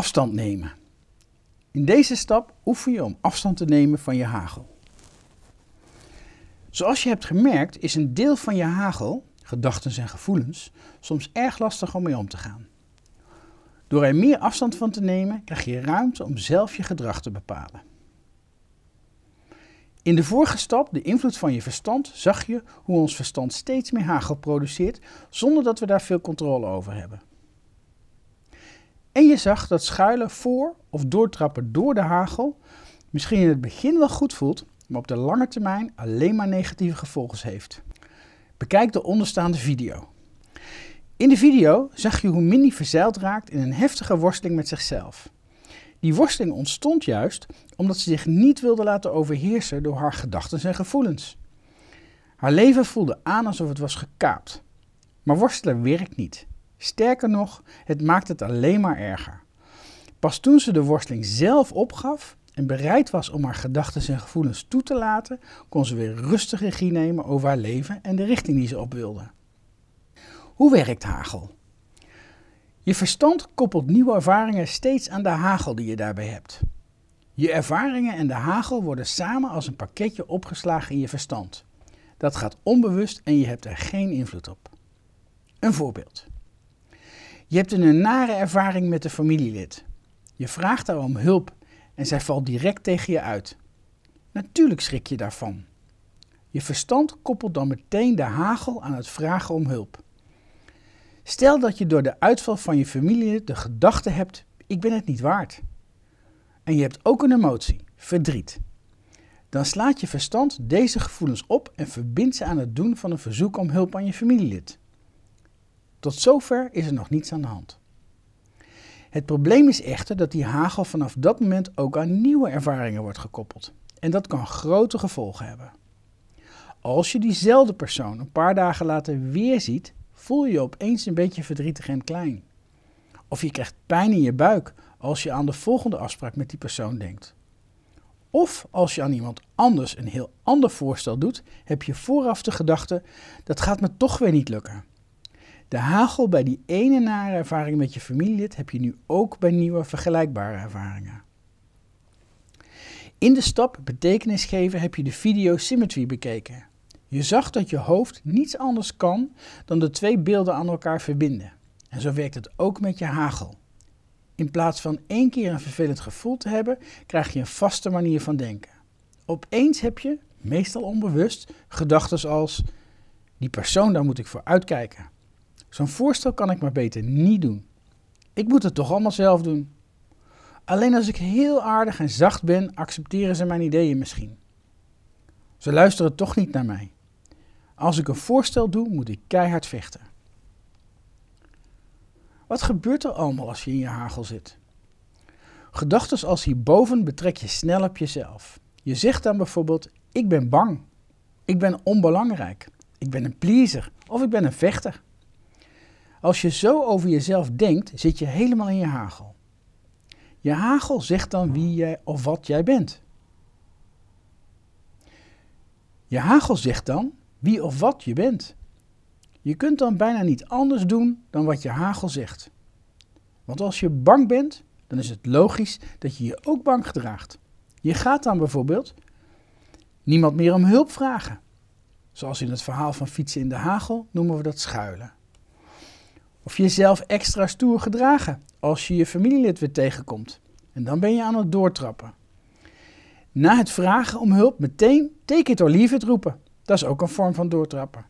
Afstand nemen. In deze stap oefen je om afstand te nemen van je hagel. Zoals je hebt gemerkt is een deel van je hagel, gedachten en gevoelens, soms erg lastig om mee om te gaan. Door er meer afstand van te nemen, krijg je ruimte om zelf je gedrag te bepalen. In de vorige stap, de invloed van je verstand, zag je hoe ons verstand steeds meer hagel produceert zonder dat we daar veel controle over hebben. En je zag dat schuilen voor of doortrappen door de hagel misschien in het begin wel goed voelt, maar op de lange termijn alleen maar negatieve gevolgen heeft. Bekijk de onderstaande video. In de video zag je hoe Minnie verzeild raakt in een heftige worsteling met zichzelf. Die worsteling ontstond juist omdat ze zich niet wilde laten overheersen door haar gedachten en gevoelens. Haar leven voelde aan alsof het was gekaapt. Maar worstelen werkt niet. Sterker nog, het maakt het alleen maar erger. Pas toen ze de worsteling zelf opgaf en bereid was om haar gedachten en gevoelens toe te laten, kon ze weer rustig regie nemen over haar leven en de richting die ze op wilde. Hoe werkt hagel? Je verstand koppelt nieuwe ervaringen steeds aan de hagel die je daarbij hebt. Je ervaringen en de hagel worden samen als een pakketje opgeslagen in je verstand. Dat gaat onbewust en je hebt er geen invloed op. Een voorbeeld. Je hebt een nare ervaring met een familielid. Je vraagt haar om hulp en zij valt direct tegen je uit. Natuurlijk schrik je daarvan. Je verstand koppelt dan meteen de hagel aan het vragen om hulp. Stel dat je door de uitval van je familie de gedachte hebt: ik ben het niet waard. En je hebt ook een emotie, verdriet. Dan slaat je verstand deze gevoelens op en verbindt ze aan het doen van een verzoek om hulp aan je familielid. Tot zover is er nog niets aan de hand. Het probleem is echter dat die hagel vanaf dat moment ook aan nieuwe ervaringen wordt gekoppeld. En dat kan grote gevolgen hebben. Als je diezelfde persoon een paar dagen later weer ziet, voel je je opeens een beetje verdrietig en klein. Of je krijgt pijn in je buik als je aan de volgende afspraak met die persoon denkt. Of als je aan iemand anders een heel ander voorstel doet, heb je vooraf de gedachte: dat gaat me toch weer niet lukken. De hagel bij die ene nare ervaring met je familielid heb je nu ook bij nieuwe vergelijkbare ervaringen. In de stap betekenis geven heb je de video Symmetry bekeken. Je zag dat je hoofd niets anders kan dan de twee beelden aan elkaar verbinden. En zo werkt het ook met je hagel. In plaats van één keer een vervelend gevoel te hebben, krijg je een vaste manier van denken. Opeens heb je, meestal onbewust, gedachten als: die persoon daar moet ik voor uitkijken. Zo'n voorstel kan ik maar beter niet doen. Ik moet het toch allemaal zelf doen. Alleen als ik heel aardig en zacht ben, accepteren ze mijn ideeën misschien. Ze luisteren toch niet naar mij. Als ik een voorstel doe, moet ik keihard vechten. Wat gebeurt er allemaal als je in je hagel zit? Gedachten als hierboven betrek je snel op jezelf. Je zegt dan bijvoorbeeld: Ik ben bang. Ik ben onbelangrijk. Ik ben een pleaser. Of ik ben een vechter. Als je zo over jezelf denkt, zit je helemaal in je hagel. Je hagel zegt dan wie jij of wat jij bent. Je hagel zegt dan wie of wat je bent. Je kunt dan bijna niet anders doen dan wat je hagel zegt. Want als je bang bent, dan is het logisch dat je je ook bang gedraagt. Je gaat dan bijvoorbeeld niemand meer om hulp vragen. Zoals in het verhaal van fietsen in de hagel noemen we dat schuilen. Of jezelf extra stoer gedragen als je je familielid weer tegenkomt. En dan ben je aan het doortrappen. Na het vragen om hulp meteen take it or leave it roepen. Dat is ook een vorm van doortrappen.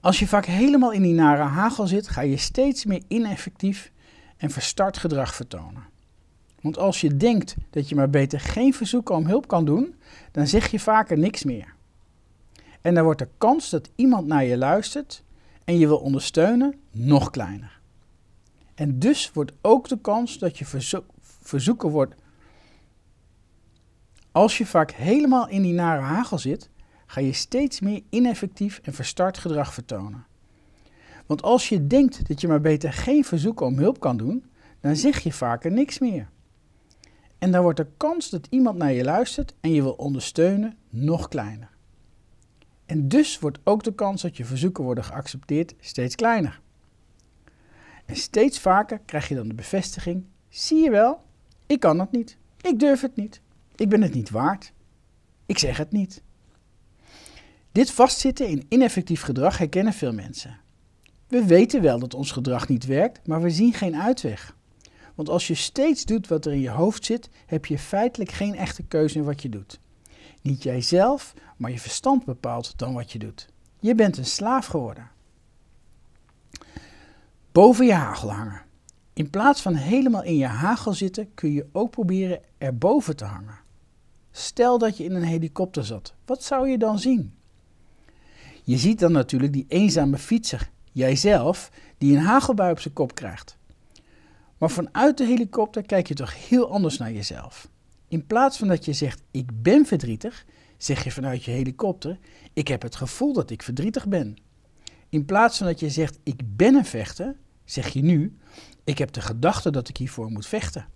Als je vaak helemaal in die nare hagel zit, ga je steeds meer ineffectief en verstart gedrag vertonen. Want als je denkt dat je maar beter geen verzoeken om hulp kan doen, dan zeg je vaker niks meer. En dan wordt de kans dat iemand naar je luistert en je wil ondersteunen nog kleiner. En dus wordt ook de kans dat je verzoeken wordt. Als je vaak helemaal in die nare hagel zit, ga je steeds meer ineffectief en verstart gedrag vertonen. Want als je denkt dat je maar beter geen verzoeken om hulp kan doen, dan zeg je vaker niks meer. En dan wordt de kans dat iemand naar je luistert en je wil ondersteunen nog kleiner. En dus wordt ook de kans dat je verzoeken worden geaccepteerd steeds kleiner. En steeds vaker krijg je dan de bevestiging: zie je wel, ik kan het niet, ik durf het niet, ik ben het niet waard, ik zeg het niet. Dit vastzitten in ineffectief gedrag herkennen veel mensen. We weten wel dat ons gedrag niet werkt, maar we zien geen uitweg. Want als je steeds doet wat er in je hoofd zit, heb je feitelijk geen echte keuze in wat je doet. Niet jijzelf, maar je verstand bepaalt dan wat je doet. Je bent een slaaf geworden. Boven je hagel hangen. In plaats van helemaal in je hagel zitten, kun je ook proberen erboven te hangen. Stel dat je in een helikopter zat, wat zou je dan zien? Je ziet dan natuurlijk die eenzame fietser, jijzelf, die een hagelbui op zijn kop krijgt. Maar vanuit de helikopter kijk je toch heel anders naar jezelf. In plaats van dat je zegt ik ben verdrietig, zeg je vanuit je helikopter ik heb het gevoel dat ik verdrietig ben. In plaats van dat je zegt ik ben een vechter, zeg je nu ik heb de gedachte dat ik hiervoor moet vechten.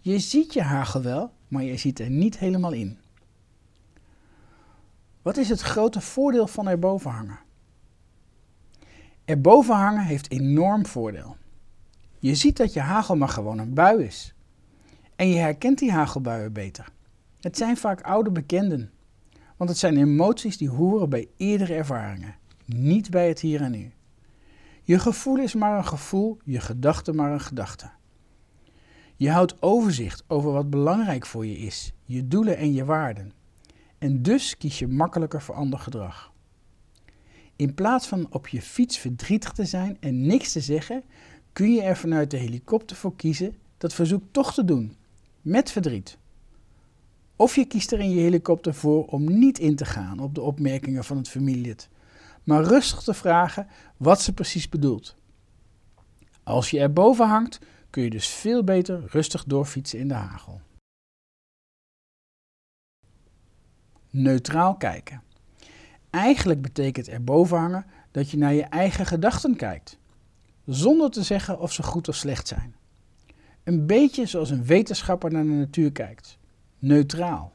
Je ziet je hagel wel, maar je ziet er niet helemaal in. Wat is het grote voordeel van erboven hangen? Erboven hangen heeft enorm voordeel. Je ziet dat je hagel maar gewoon een bui is. En je herkent die hagelbuien beter. Het zijn vaak oude bekenden. Want het zijn emoties die horen bij eerdere ervaringen, niet bij het hier en nu. Je gevoel is maar een gevoel, je gedachte maar een gedachte. Je houdt overzicht over wat belangrijk voor je is, je doelen en je waarden. En dus kies je makkelijker voor ander gedrag. In plaats van op je fiets verdrietig te zijn en niks te zeggen, kun je er vanuit de helikopter voor kiezen dat verzoek toch te doen, met verdriet. Of je kiest er in je helikopter voor om niet in te gaan op de opmerkingen van het familielid, maar rustig te vragen wat ze precies bedoelt. Als je er boven hangt, kun je dus veel beter rustig doorfietsen in de hagel. Neutraal kijken. Eigenlijk betekent erboven hangen dat je naar je eigen gedachten kijkt zonder te zeggen of ze goed of slecht zijn. Een beetje zoals een wetenschapper naar de natuur kijkt. Neutraal.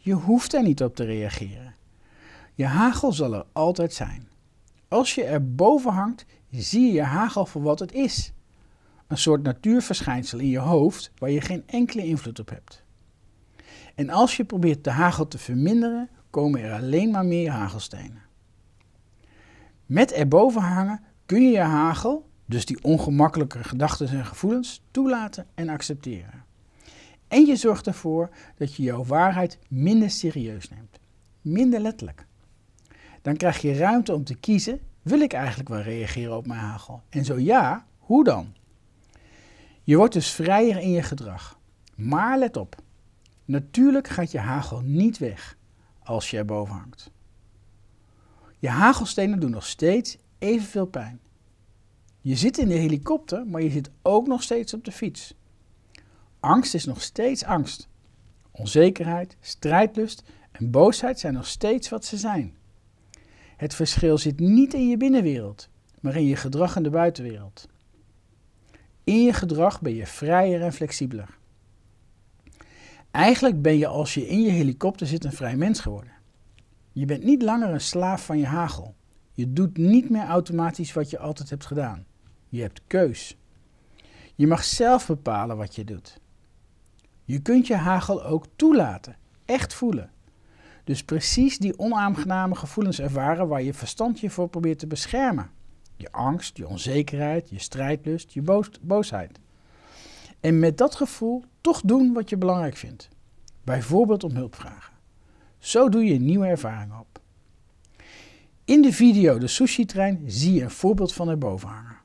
Je hoeft er niet op te reageren. Je hagel zal er altijd zijn. Als je er boven hangt, zie je je hagel voor wat het is. Een soort natuurverschijnsel in je hoofd waar je geen enkele invloed op hebt. En als je probeert de hagel te verminderen, komen er alleen maar meer hagelstenen. Met erboven hangen kun je je hagel, dus die ongemakkelijke gedachten en gevoelens, toelaten en accepteren. En je zorgt ervoor dat je jouw waarheid minder serieus neemt, minder letterlijk. Dan krijg je ruimte om te kiezen: wil ik eigenlijk wel reageren op mijn hagel? En zo ja, hoe dan? Je wordt dus vrijer in je gedrag. Maar let op, natuurlijk gaat je hagel niet weg als je erboven hangt. Je hagelstenen doen nog steeds evenveel pijn. Je zit in de helikopter, maar je zit ook nog steeds op de fiets. Angst is nog steeds angst. Onzekerheid, strijdlust en boosheid zijn nog steeds wat ze zijn. Het verschil zit niet in je binnenwereld, maar in je gedrag in de buitenwereld. In je gedrag ben je vrijer en flexibeler. Eigenlijk ben je als je in je helikopter zit een vrij mens geworden. Je bent niet langer een slaaf van je hagel. Je doet niet meer automatisch wat je altijd hebt gedaan. Je hebt keus. Je mag zelf bepalen wat je doet. Je kunt je hagel ook toelaten, echt voelen. Dus precies die onaangename gevoelens ervaren waar je verstand je voor probeert te beschermen. Je angst, je onzekerheid, je strijdlust, je boosheid. En met dat gevoel toch doen wat je belangrijk vindt. Bijvoorbeeld om hulp vragen. Zo doe je nieuwe ervaring op. In de video De Sushi Trein zie je een voorbeeld van erboven hangen.